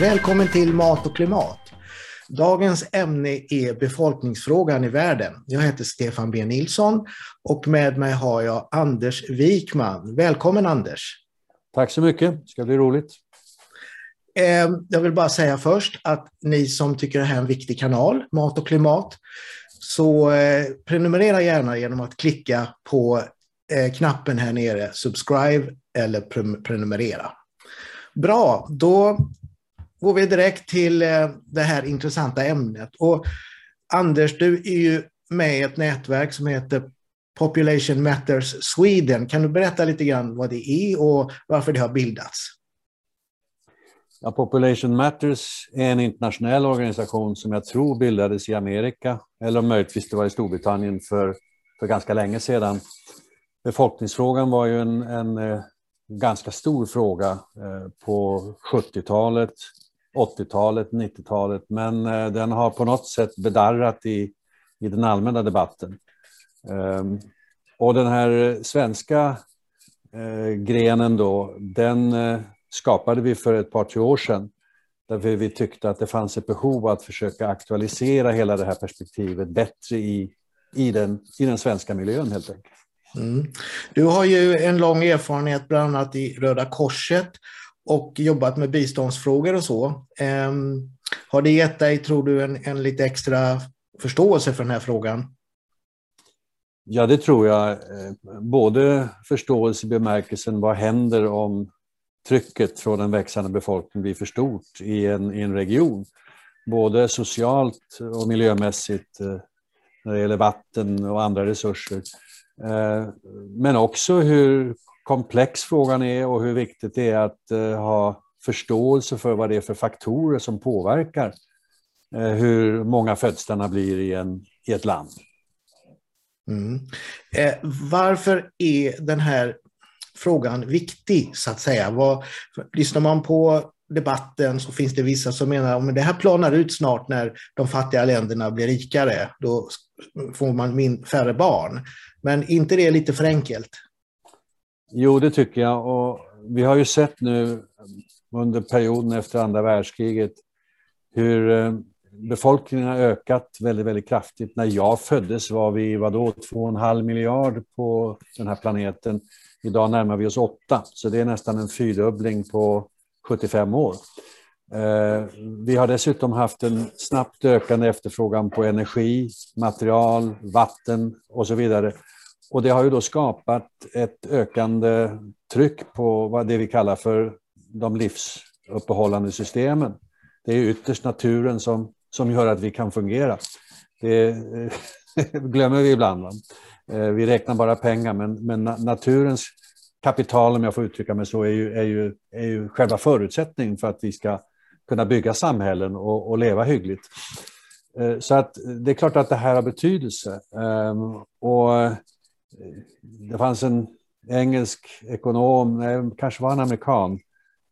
Välkommen till Mat och klimat. Dagens ämne är befolkningsfrågan i världen. Jag heter Stefan B Nilsson och med mig har jag Anders Wikman. Välkommen Anders! Tack så mycket, det ska bli roligt. Eh, jag vill bara säga först att ni som tycker det här är en viktig kanal, Mat och klimat, så eh, prenumerera gärna genom att klicka på eh, knappen här nere, subscribe eller prenumerera. Bra, då går vi direkt till eh, det här intressanta ämnet. Och Anders, du är ju med i ett nätverk som heter Population Matters Sweden. Kan du berätta lite grann vad det är och varför det har bildats? Ja, Population Matters är en internationell organisation som jag tror bildades i Amerika, eller möjligtvis det var i Storbritannien för, för ganska länge sedan. Befolkningsfrågan var ju en, en eh, ganska stor fråga eh, på 70-talet, 80-talet, 90-talet, men eh, den har på något sätt bedarrat i, i den allmänna debatten. Ehm, och den här svenska eh, grenen då, den eh, skapade vi för ett par, tre år sedan. Därför vi tyckte att det fanns ett behov att försöka aktualisera hela det här perspektivet bättre i, i, den, i den svenska miljön helt enkelt. Mm. Du har ju en lång erfarenhet bland annat i Röda Korset och jobbat med biståndsfrågor och så. Ehm, har det gett dig, tror du, en, en lite extra förståelse för den här frågan? Ja, det tror jag. Eh, både förståelse i bemärkelsen vad händer om trycket från den växande befolkningen blir för stort i en, i en region. Både socialt och miljömässigt eh, när det gäller vatten och andra resurser. Eh, men också hur komplex frågan är och hur viktigt det är att eh, ha förståelse för vad det är för faktorer som påverkar eh, hur många födslarna blir i, en, i ett land. Mm. Eh, varför är den här frågan viktig, så att säga. Vad, lyssnar man på debatten så finns det vissa som menar att det här planar ut snart när de fattiga länderna blir rikare. Då får man min, färre barn. Men inte det är lite för enkelt? Jo, det tycker jag. Och vi har ju sett nu under perioden efter andra världskriget hur eh, befolkningen har ökat väldigt, väldigt kraftigt. När jag föddes var vi, vadå, två och en halv miljard på den här planeten. Idag närmar vi oss åtta, så det är nästan en fyrdubbling på 75 år. Eh, vi har dessutom haft en snabbt ökande efterfrågan på energi, material, vatten och så vidare. Och det har ju då skapat ett ökande tryck på vad det vi kallar för de livsuppehållande systemen. Det är ytterst naturen som, som gör att vi kan fungera. Det glömmer vi ibland. Va? Eh, vi räknar bara pengar, men, men naturens kapital, om jag får uttrycka mig så, är ju, är ju, är ju själva förutsättningen för att vi ska kunna bygga samhällen och, och leva hyggligt. Eh, så att det är klart att det här har betydelse. Ehm, och det fanns en engelsk ekonom, nej, kanske var han amerikan,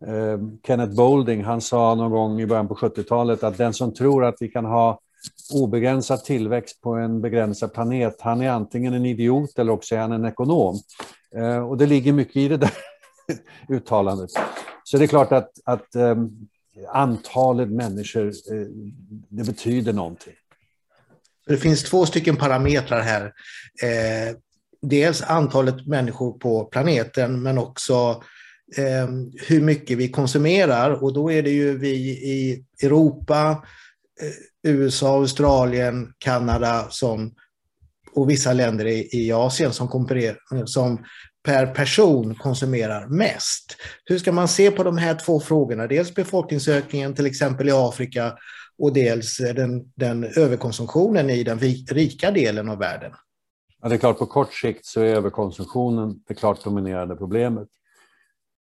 eh, Kenneth Boulding, han sa någon gång i början på 70-talet att den som tror att vi kan ha obegränsad tillväxt på en begränsad planet, han är antingen en idiot eller också är han en ekonom. Eh, och det ligger mycket i det där uttalandet. Så det är klart att, att eh, antalet människor, eh, det betyder någonting. Det finns två stycken parametrar här. Eh, dels antalet människor på planeten men också eh, hur mycket vi konsumerar och då är det ju vi i Europa, eh, USA, Australien, Kanada som, och vissa länder i, i Asien som, som per person konsumerar mest. Hur ska man se på de här två frågorna? Dels befolkningsökningen till exempel i Afrika och dels den, den överkonsumtionen i den rika delen av världen. Ja, det är klart, på kort sikt så är överkonsumtionen det klart dominerande problemet.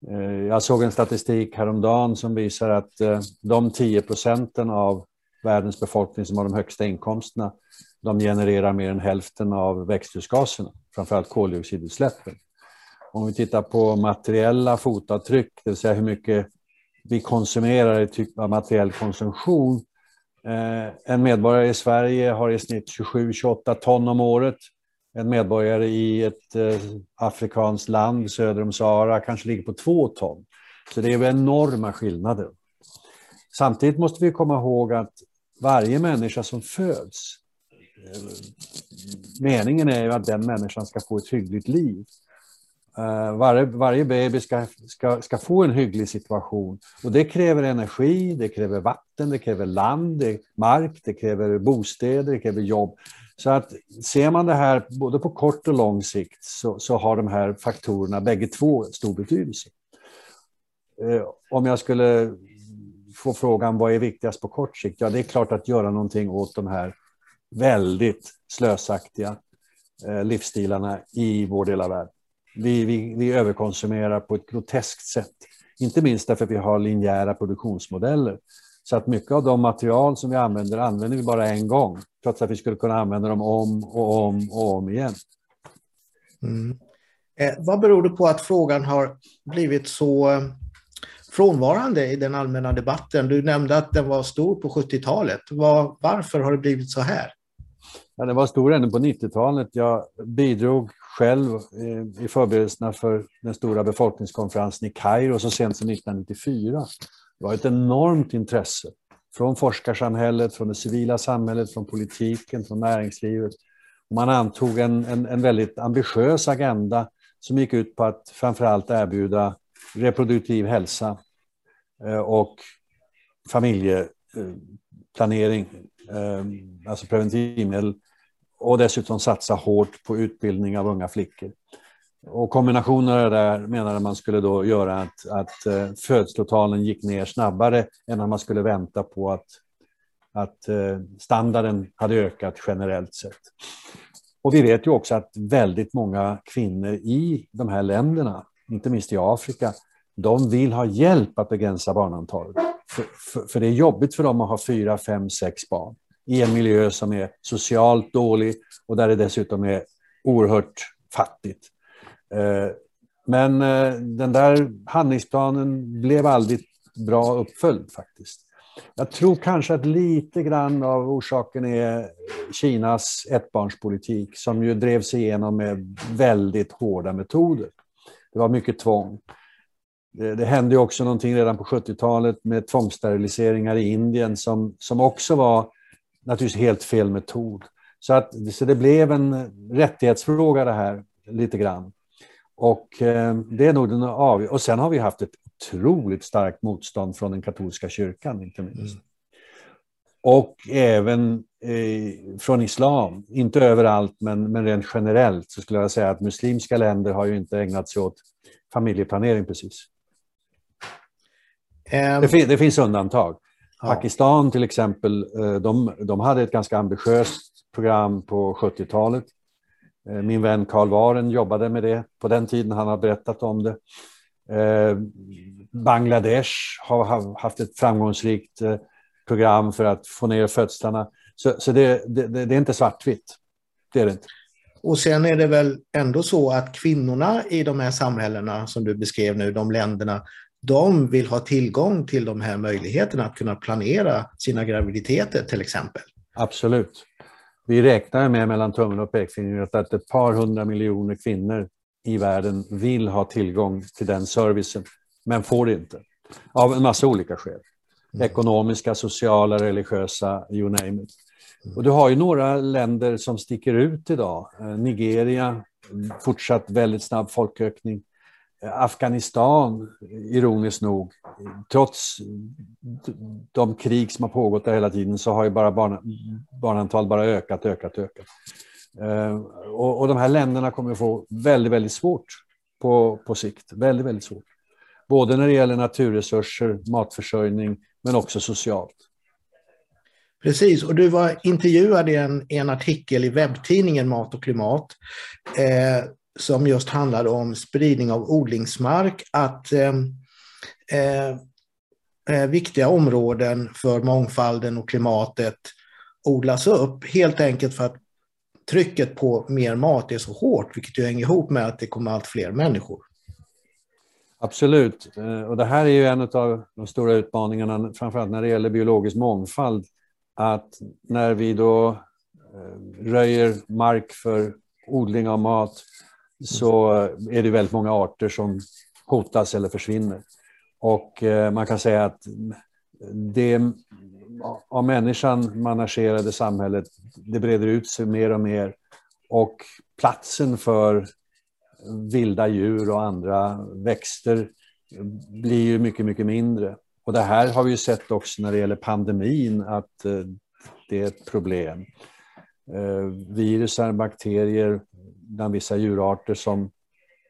Eh, jag såg en statistik häromdagen som visar att eh, de 10 procenten av världens befolkning som har de högsta inkomsterna, de genererar mer än hälften av växthusgaserna, framförallt koldioxidutsläppen. Om vi tittar på materiella fotavtryck, det vill säga hur mycket vi konsumerar i typ av materiell konsumtion. Eh, en medborgare i Sverige har i snitt 27-28 ton om året. En medborgare i ett eh, afrikanskt land söder om Sahara kanske ligger på två ton. Så det är enorma skillnader. Samtidigt måste vi komma ihåg att varje människa som föds, eh, meningen är ju att den människan ska få ett hyggligt liv. Eh, varje, varje baby ska, ska, ska få en hygglig situation. Och det kräver energi, det kräver vatten, det kräver land, det, mark, det kräver bostäder, det kräver jobb. Så att ser man det här både på kort och lång sikt så, så har de här faktorerna bägge två stor betydelse. Eh, om jag skulle få frågan vad är viktigast på kort sikt? Ja, det är klart att göra någonting åt de här väldigt slösaktiga eh, livsstilarna i vår del av världen. Vi, vi, vi överkonsumerar på ett groteskt sätt. Inte minst därför att vi har linjära produktionsmodeller. Så att mycket av de material som vi använder använder vi bara en gång, trots att vi skulle kunna använda dem om och om och om igen. Mm. Eh, vad beror det på att frågan har blivit så eh, frånvarande i den allmänna debatten? Du nämnde att den var stor på 70-talet. Var, varför har det blivit så här? Ja, den var stor ännu på 90-talet. Jag bidrog själv i förberedelserna för den stora befolkningskonferensen i Kairo så sent som 1994. Det var ett enormt intresse från forskarsamhället, från det civila samhället, från politiken, från näringslivet. Man antog en, en, en väldigt ambitiös agenda som gick ut på att framförallt erbjuda reproduktiv hälsa eh, och familjeplanering, eh, alltså preventivmedel och dessutom satsa hårt på utbildning av unga flickor. Och kombinationen av det där menade man skulle då göra att, att eh, födslotalen gick ner snabbare än om man skulle vänta på att, att eh, standarden hade ökat generellt sett. Och vi vet ju också att väldigt många kvinnor i de här länderna, inte minst i Afrika, de vill ha hjälp att begränsa barnantalet. För, för, för det är jobbigt för dem att ha fyra, fem, sex barn i en miljö som är socialt dålig och där det dessutom är oerhört fattigt. Eh, men eh, den där handlingsplanen blev aldrig bra uppföljd faktiskt. Jag tror kanske att lite grann av orsaken är Kinas ettbarnspolitik som ju drevs igenom med väldigt hårda metoder. Det var mycket tvång. Det, det hände också någonting redan på 70-talet med tvångssteriliseringar i Indien som, som också var naturligtvis helt fel metod. Så, att, så det blev en rättighetsfråga det här, lite grann. Och eh, det är nog den av... Och sen har vi haft ett otroligt starkt motstånd från den katolska kyrkan, inte minst. Mm. Och även eh, från islam, inte överallt, men, men rent generellt så skulle jag säga att muslimska länder har ju inte ägnat sig åt familjeplanering precis. Um, det, fin det, finns undantag. Pakistan till exempel, eh, de, de hade ett ganska ambitiöst program på 70-talet. Eh, min vän Karl Waren jobbade med det på den tiden, han har berättat om det. Eh, Bangladesh har haft ett framgångsrikt program för att få ner födslarna. Så, så det, det, det är inte svartvitt. Det är det inte. Och sen är det väl ändå så att kvinnorna i de här samhällena som du beskrev nu, de länderna, de vill ha tillgång till de här möjligheterna att kunna planera sina graviditeter till exempel. Absolut. Vi räknar med mellan tummen och pekfingret att ett par hundra miljoner kvinnor i världen vill ha tillgång till den servicen, men får det inte. Av en massa olika skäl. Mm. Ekonomiska, sociala, religiösa, you name it. Och du har ju några länder som sticker ut idag. Eh, Nigeria, fortsatt väldigt snabb folkökning. Afghanistan, ironiskt nog, trots de krig som har pågått där hela tiden så har ju bara barn, barnantal bara ökat, ökat, ökat. Eh, och, och de här länderna kommer att få väldigt, väldigt svårt på, på sikt. Väldigt, väldigt svårt. Både när det gäller naturresurser, matförsörjning, men också socialt. Precis, och du var intervjuad i en, en artikel i webbtidningen Mat och klimat eh, som just handlade om spridning av odlingsmark, att eh, eh, eh, viktiga områden för mångfalden och klimatet odlas upp, helt enkelt för att trycket på mer mat är så hårt, vilket ju hänger ihop med att det kommer allt fler människor. Absolut, eh, och det här är ju en av de stora utmaningarna, framförallt när det gäller biologisk mångfald, att när vi då eh, röjer mark för odling av mat så är det väldigt många arter som hotas eller försvinner. Och eh, man kan säga att det av människan managerade samhället, det breder ut sig mer och mer och platsen för vilda djur och andra växter blir ju mycket, mycket mindre. Och det här har vi ju sett också när det gäller pandemin att eh, det är ett problem. Eh, virusar, bakterier bland vissa djurarter som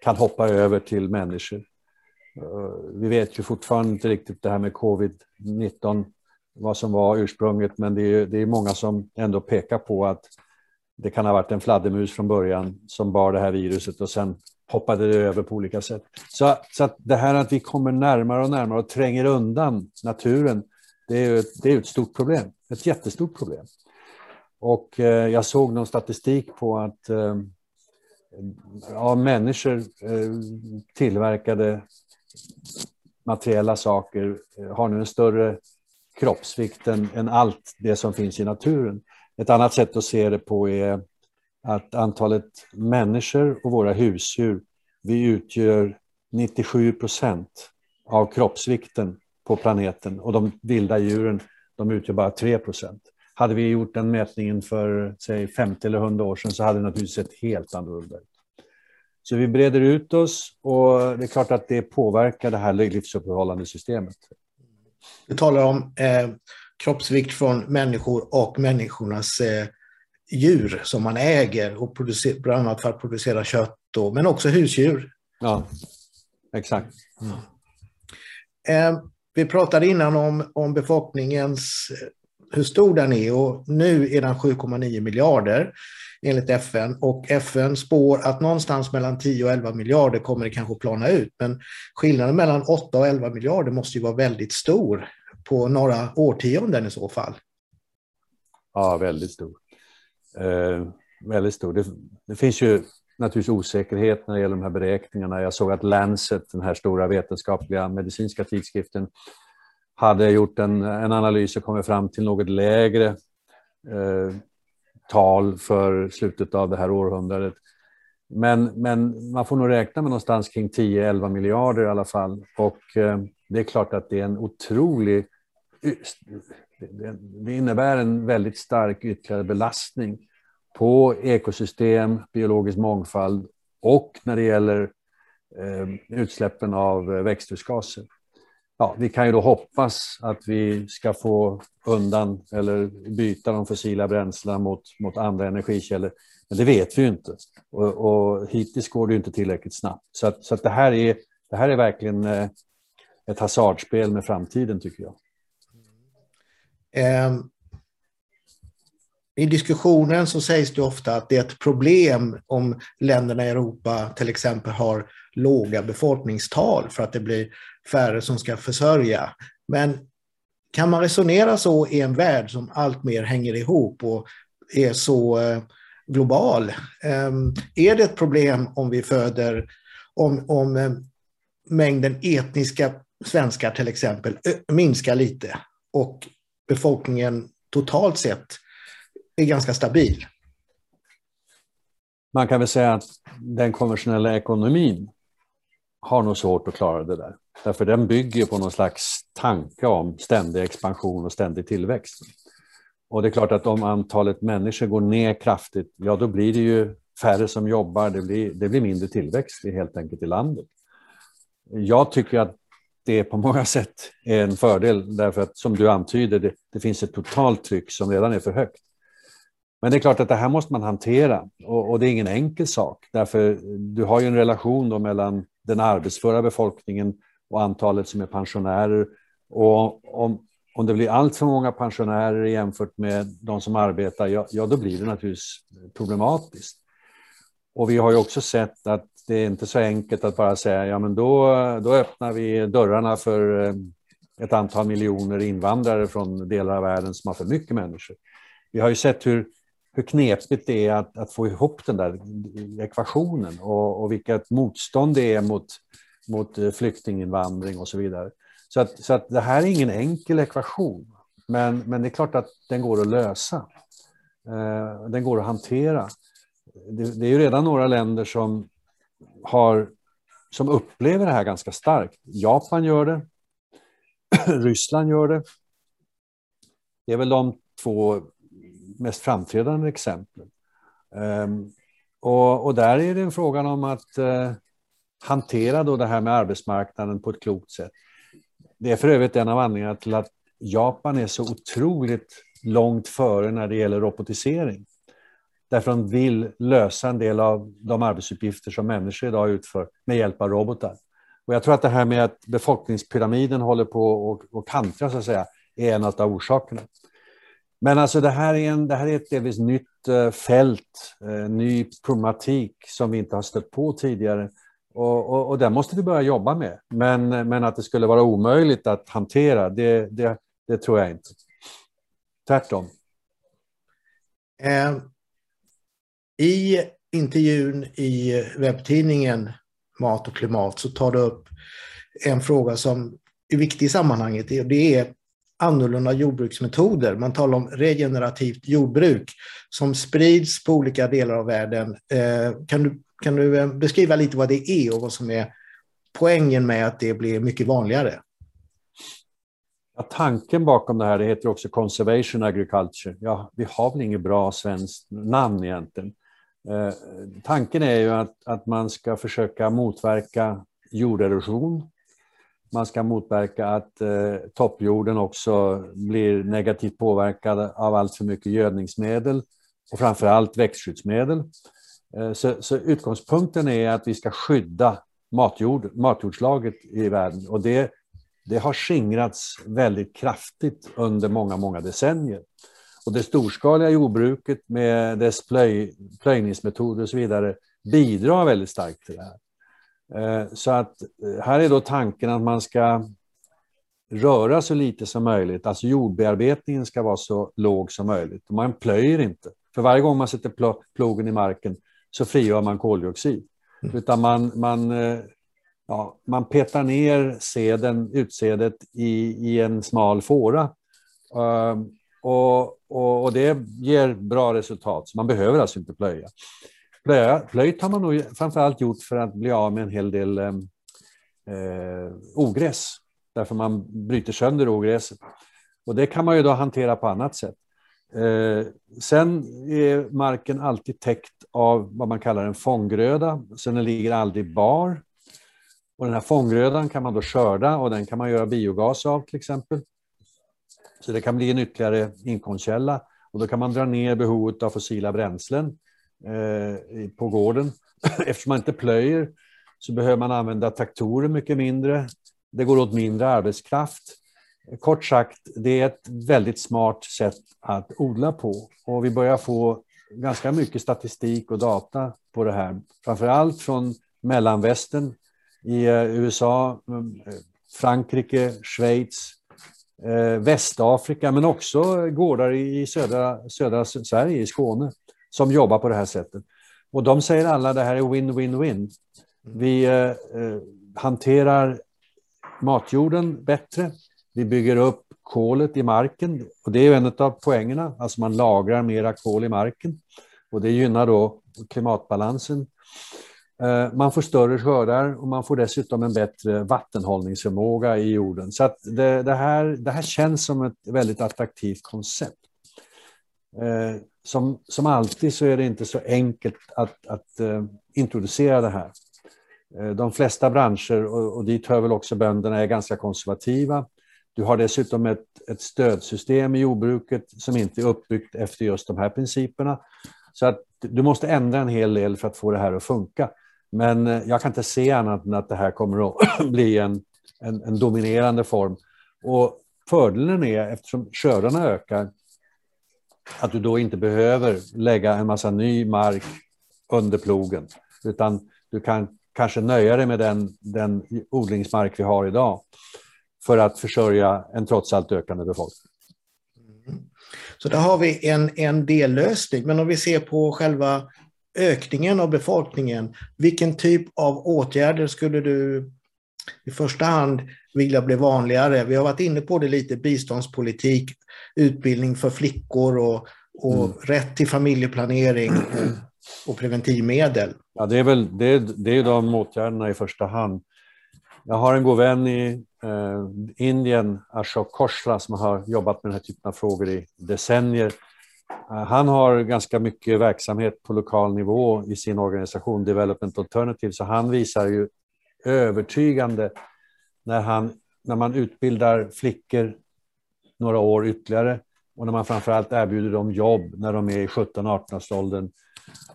kan hoppa över till människor. Eh, vi vet ju fortfarande inte riktigt det här med covid-19, vad som var ursprunget, men det är, det är många som ändå pekar på att det kan ha varit en fladdermus från början som bar det här viruset och sen hoppade det över på olika sätt. Så, så att det här att vi kommer närmare och närmare och tränger undan naturen, det är ett, det är ett stort problem, ett jättestort problem. Och eh, jag såg någon statistik på att eh, människor eh, tillverkade materiella saker eh, har nu en större kroppsvikt än, än allt det som finns i naturen. Ett annat sätt att se det på är att antalet människor och våra husdjur, vi utgör 97 procent av kroppsvikten på planeten och de vilda djuren, de utgör bara 3 procent. Hade vi gjort den mätningen för säg 50 eller 100 år sedan så hade det naturligtvis sett helt annorlunda ut. Så vi breder ut oss och det är klart att det påverkar det här livsuppehållande systemet. Du talar om eh, kroppsvikt från människor och människornas eh, djur som man äger, och producer, bland annat för att producera kött, då, men också husdjur. Ja, exakt. Mm. Eh, vi pratade innan om, om befolkningens, hur stor den är och nu är den 7,9 miljarder enligt FN och FN spår att någonstans mellan 10 och 11 miljarder kommer det kanske plana ut. Men skillnaden mellan 8 och 11 miljarder måste ju vara väldigt stor på några årtionden i så fall. Ja, väldigt stor. Eh, väldigt stor. Det, det, finns ju naturligtvis osäkerhet när det gäller de här beräkningarna. Jag såg att Lancet, den här stora vetenskapliga medicinska tidskriften, hade gjort en, en analys och kommit fram till något lägre eh, tal för slutet av det här århundradet. Men, men man får nog räkna med någonstans kring 10-11 miljarder i alla fall. Och eh, det är klart att det är en otrolig... Det innebär en väldigt stark ytterligare belastning på ekosystem, biologisk mångfald och när det gäller eh, utsläppen av eh, växthusgaser ja, vi kan ju då hoppas att vi ska få undan eller byta de fossila bränslena mot, mot andra energikällor. Men det vet vi ju inte. Och, och hittills går det ju inte tillräckligt snabbt. Så, att, så att det, här är, det här är verkligen eh, ett hasardspel med framtiden tycker jag. Mm. I diskussionen så sägs det ofta att det är ett problem om länderna i Europa till exempel har låga befolkningstal för att det blir färre som ska försörja. Men kan man resonera så i en värld som allt mer hänger ihop och är så eh, global? Ehm, är det ett problem om vi föder, om, om eh, mängden etniska svenskar till exempel minskar lite och befolkningen totalt sett är ganska stabil? Man kan väl säga att den konventionella ekonomin har nog svårt att klara det där. Därför den bygger på någon slags tanke om ständig expansion och ständig tillväxt. Och det är klart att om antalet människor går ner kraftigt, ja då blir det ju färre som jobbar, det blir, det blir mindre tillväxt helt enkelt i landet. Jag tycker att det på många sätt är en fördel därför att som du antyder, det, det finns ett totalt tryck som redan är för högt. Men det är klart att det här måste man hantera och, och det är ingen enkel sak därför du har ju en relation då mellan den arbetsföra befolkningen och antalet som är pensionärer. Och om, om det blir allt för många pensionärer jämfört med de som arbetar, ja, ja då blir det naturligtvis problematiskt. Och vi har ju också sett att det är inte så enkelt att bara säga ja men då, då öppnar vi dörrarna för eh, ett antal miljoner invandrare från delar av världen som har för mycket människor. Vi har ju sett hur, hur knepigt det är att, att få ihop den där ekvationen och, och vilket motstånd det är mot mot eh, flyktinginvandring och så vidare. Så att, så att det här är ingen enkel ekvation, men, men det är klart att den går att lösa. Eh, den går att hantera. Det, det, är ju redan några länder som, har, som upplever det här ganska starkt. Japan gör det, Ryssland gör det, Det är väl de två mest framträdande exemplen. Ehm, och, och, där är det en fråga om att eh, hantera då det här med arbetsmarknaden på ett klokt sätt. Det är för övrigt en av anledningarna till att Japan är så otroligt långt före när det gäller robotisering. Därför de vill lösa en del av de arbetsuppgifter som människor idag utför med hjälp av robotar. Och jag tror att det här med att befolkningspyramiden håller på att kantra så att säga, är en av orsakerna. Men alltså det här är, en, det här är ett delvis nytt eh, fält, eh, ny problematik som vi inte har stött på tidigare. Och, och, och den måste vi börja jobba med. Men, men att det skulle vara omöjligt att hantera, det, det, det tror jag inte. Tvärtom. Eh, I intervjun i webbtidningen Mat och klimat så tar du upp en fråga som är viktig i sammanhanget. Det är annorlunda jordbruksmetoder. Man talar om regenerativt jordbruk som sprids på olika delar av världen. Eh, kan du, kan du eh, beskriva lite vad det är och vad som är poängen med att det blir mycket vanligare? Ja, tanken bakom det här det heter också conservation agriculture. Ja, vi har väl inget bra svenskt namn egentligen. Eh, tanken är ju att, att man ska försöka motverka jorderosion. Man ska motverka att eh, toppjorden också blir negativt påverkad av allt för mycket gödningsmedel och framför allt växtskyddsmedel. Eh, så, så, utgångspunkten är att vi ska skydda matjord, matjordslaget i världen och det det har skingrats väldigt kraftigt under många, många decennier. Och det storskaliga jordbruket med dess plöj, plöjningsmetoder och så vidare bidrar väldigt starkt till det här. Eh, så att eh, här är då tanken att man ska röra så lite som möjligt, alltså jordbearbetningen ska vara så låg som möjligt. Man plöjer inte. För varje gång man sätter plogen i marken så frigör man koldioxid. Mm. Utan man, man eh, ja, man petar ner seden, utsädet i, i en smal fåra. Uh, och, och, och, det ger bra resultat, så man behöver alltså inte plöja. Flöjt plöjt har man nog framförallt gjort för att bli av med en hel del eh, eh ogräs, därför man bryter sönder ogräset. Och det kan man ju då hantera på annat sätt. Eh, sen är marken alltid täckt av vad man kallar en fånggröda, så den ligger aldrig bar. Och den här fånggrödan kan man då skörda och den kan man göra biogas av till exempel. Så det kan bli en ytterligare inkomstkälla och då kan man dra ner behovet av fossila bränslen eh, på gården. Eftersom man inte plöjer så behöver man använda traktorer mycket mindre. Det går åt mindre arbetskraft. Kort sagt, det är ett väldigt smart sätt att odla på och vi börjar få ganska mycket statistik och data på det här. Framför allt från mellanvästern i eh, USA, mm, eh, Frankrike, Schweiz, eh, Västafrika, men också gårdar i södra, södra Sverige, i Skåne, som jobbar på det här sättet. Och de säger alla det här är win-win-win. Vi eh, eh, hanterar matjorden bättre. Vi bygger upp kolet i marken och det är en av poängerna. Alltså man lagrar mera kol i marken och det gynnar då klimatbalansen. Eh, man får större skördar och man får dessutom en bättre vattenhållningsförmåga i jorden. Så att det, det, här, det här känns som ett väldigt attraktivt koncept. Eh, som, som alltid så är det inte så enkelt att, att uh, introducera det här. Eh, de flesta branscher, och, och dit hör väl också bönderna, är ganska konservativa. Du har dessutom ett, ett stödsystem i jordbruket som inte är uppbyggt efter just de här principerna. Så att du måste ändra en hel del för att få det här att funka. Men eh, jag kan inte se annat än att det här kommer att bli en, en, en dominerande form. Och fördelen är, eftersom skördarna ökar, att du då inte behöver lägga en massa ny mark under plogen, utan du kan kanske nöja dig med den, den odlingsmark vi har idag för att försörja en trots allt ökande befolkning. Mm. Så där har vi en, en dellösning, men om vi ser på själva ökningen av befolkningen, vilken typ av åtgärder skulle du i första hand vilja bli vanligare? Vi har varit inne på det lite, biståndspolitik, utbildning för flickor och, och mm. rätt till familjeplanering och preventivmedel. Ja, det är väl det, det är de åtgärderna i första hand. Jag har en god vän i eh, Indien, Ashok Koshla, som har jobbat med den här typen av frågor i decennier. Eh, han har ganska mycket verksamhet på lokal nivå i sin organisation Development Alternative, så han visar ju övertygande när, han, när man utbildar flickor några år ytterligare och när man framförallt erbjuder dem jobb när de är i 17-18-årsåldern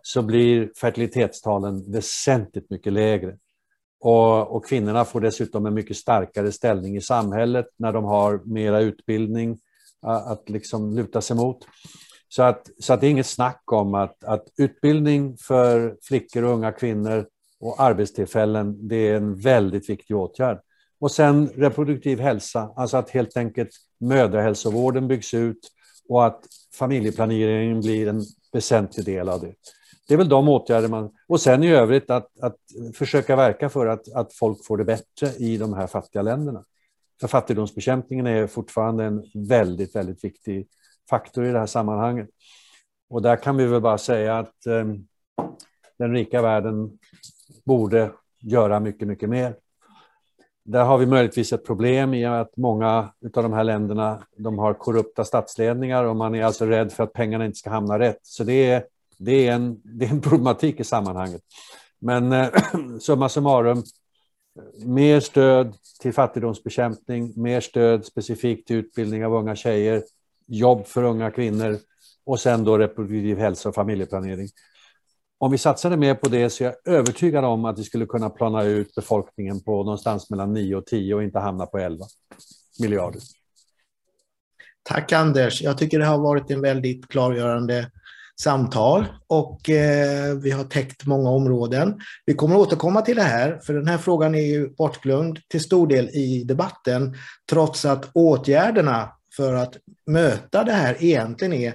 så blir fertilitetstalen väsentligt mycket lägre. Och, och, kvinnorna får dessutom en mycket starkare ställning i samhället när de har mera utbildning att liksom luta sig mot. Så, att, så att det är inget snack om att, att utbildning för flickor och unga kvinnor och arbetstillfällen, det är en väldigt viktig åtgärd. Och sen reproduktiv hälsa, alltså att helt enkelt mödrahälsovården byggs ut och att familjeplaneringen blir en väsentlig del av det. Det är väl de åtgärder man... Och sen i övrigt att, att försöka verka för att, att folk får det bättre i de här fattiga länderna. För fattigdomsbekämpningen är fortfarande en väldigt, väldigt viktig faktor i det här sammanhanget. Och där kan vi väl bara säga att eh, den rika världen borde göra mycket, mycket mer. Där har vi möjligtvis ett problem i att många av de här länderna de har korrupta statsledningar och man är alltså rädd för att pengarna inte ska hamna rätt. Så det är, det är, en, det är en problematik i sammanhanget. Men eh, summa summarum, mer stöd till fattigdomsbekämpning, mer stöd specifikt till utbildning av unga tjejer, jobb för unga kvinnor och sen då reproduktiv hälsa och familjeplanering. Om vi satsade mer på det så är jag övertygad om att vi skulle kunna plana ut befolkningen på någonstans mellan 9 och 10 och inte hamna på 11 miljarder. Tack Anders. Jag tycker det har varit en väldigt klargörande samtal och eh, vi har täckt många områden. Vi kommer återkomma till det här, för den här frågan är ju bortglömd till stor del i debatten, trots att åtgärderna för att möta det här egentligen är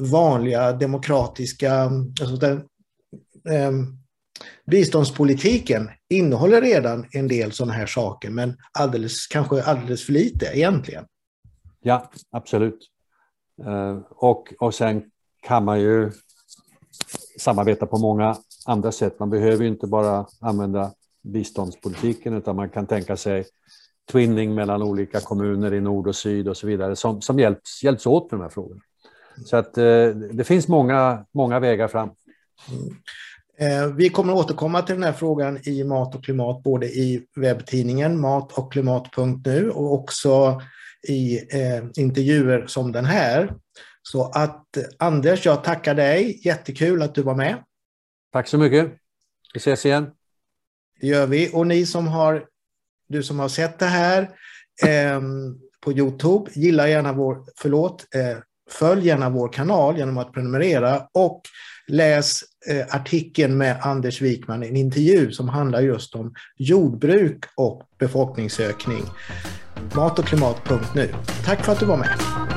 vanliga demokratiska, alltså den, eh, biståndspolitiken innehåller redan en del sådana här saker, men alldeles, kanske alldeles för lite egentligen. Ja, absolut. Uh, och, och sen kan man ju samarbeta på många andra sätt. Man behöver inte bara använda biståndspolitiken utan man kan tänka sig twinning mellan olika kommuner i nord och syd och så vidare som, som hjälps, hjälps åt med de här frågorna. Så att eh, det finns många, många vägar fram. Eh, vi kommer återkomma till den här frågan i Mat och klimat, både i webbtidningen mat och klimat.nu och också i eh, intervjuer som den här. Så att Anders, jag tackar dig. Jättekul att du var med. Tack så mycket. Vi ses igen. Det gör vi. Och ni som har, du som har sett det här eh, på Youtube, gilla gärna vår, förlåt, eh, följ gärna vår kanal genom att prenumerera och läs eh, artikeln med Anders Wikman, en intervju som handlar just om jordbruk och befolkningsökning. Mat och klimat.nu. Tack för att du var med.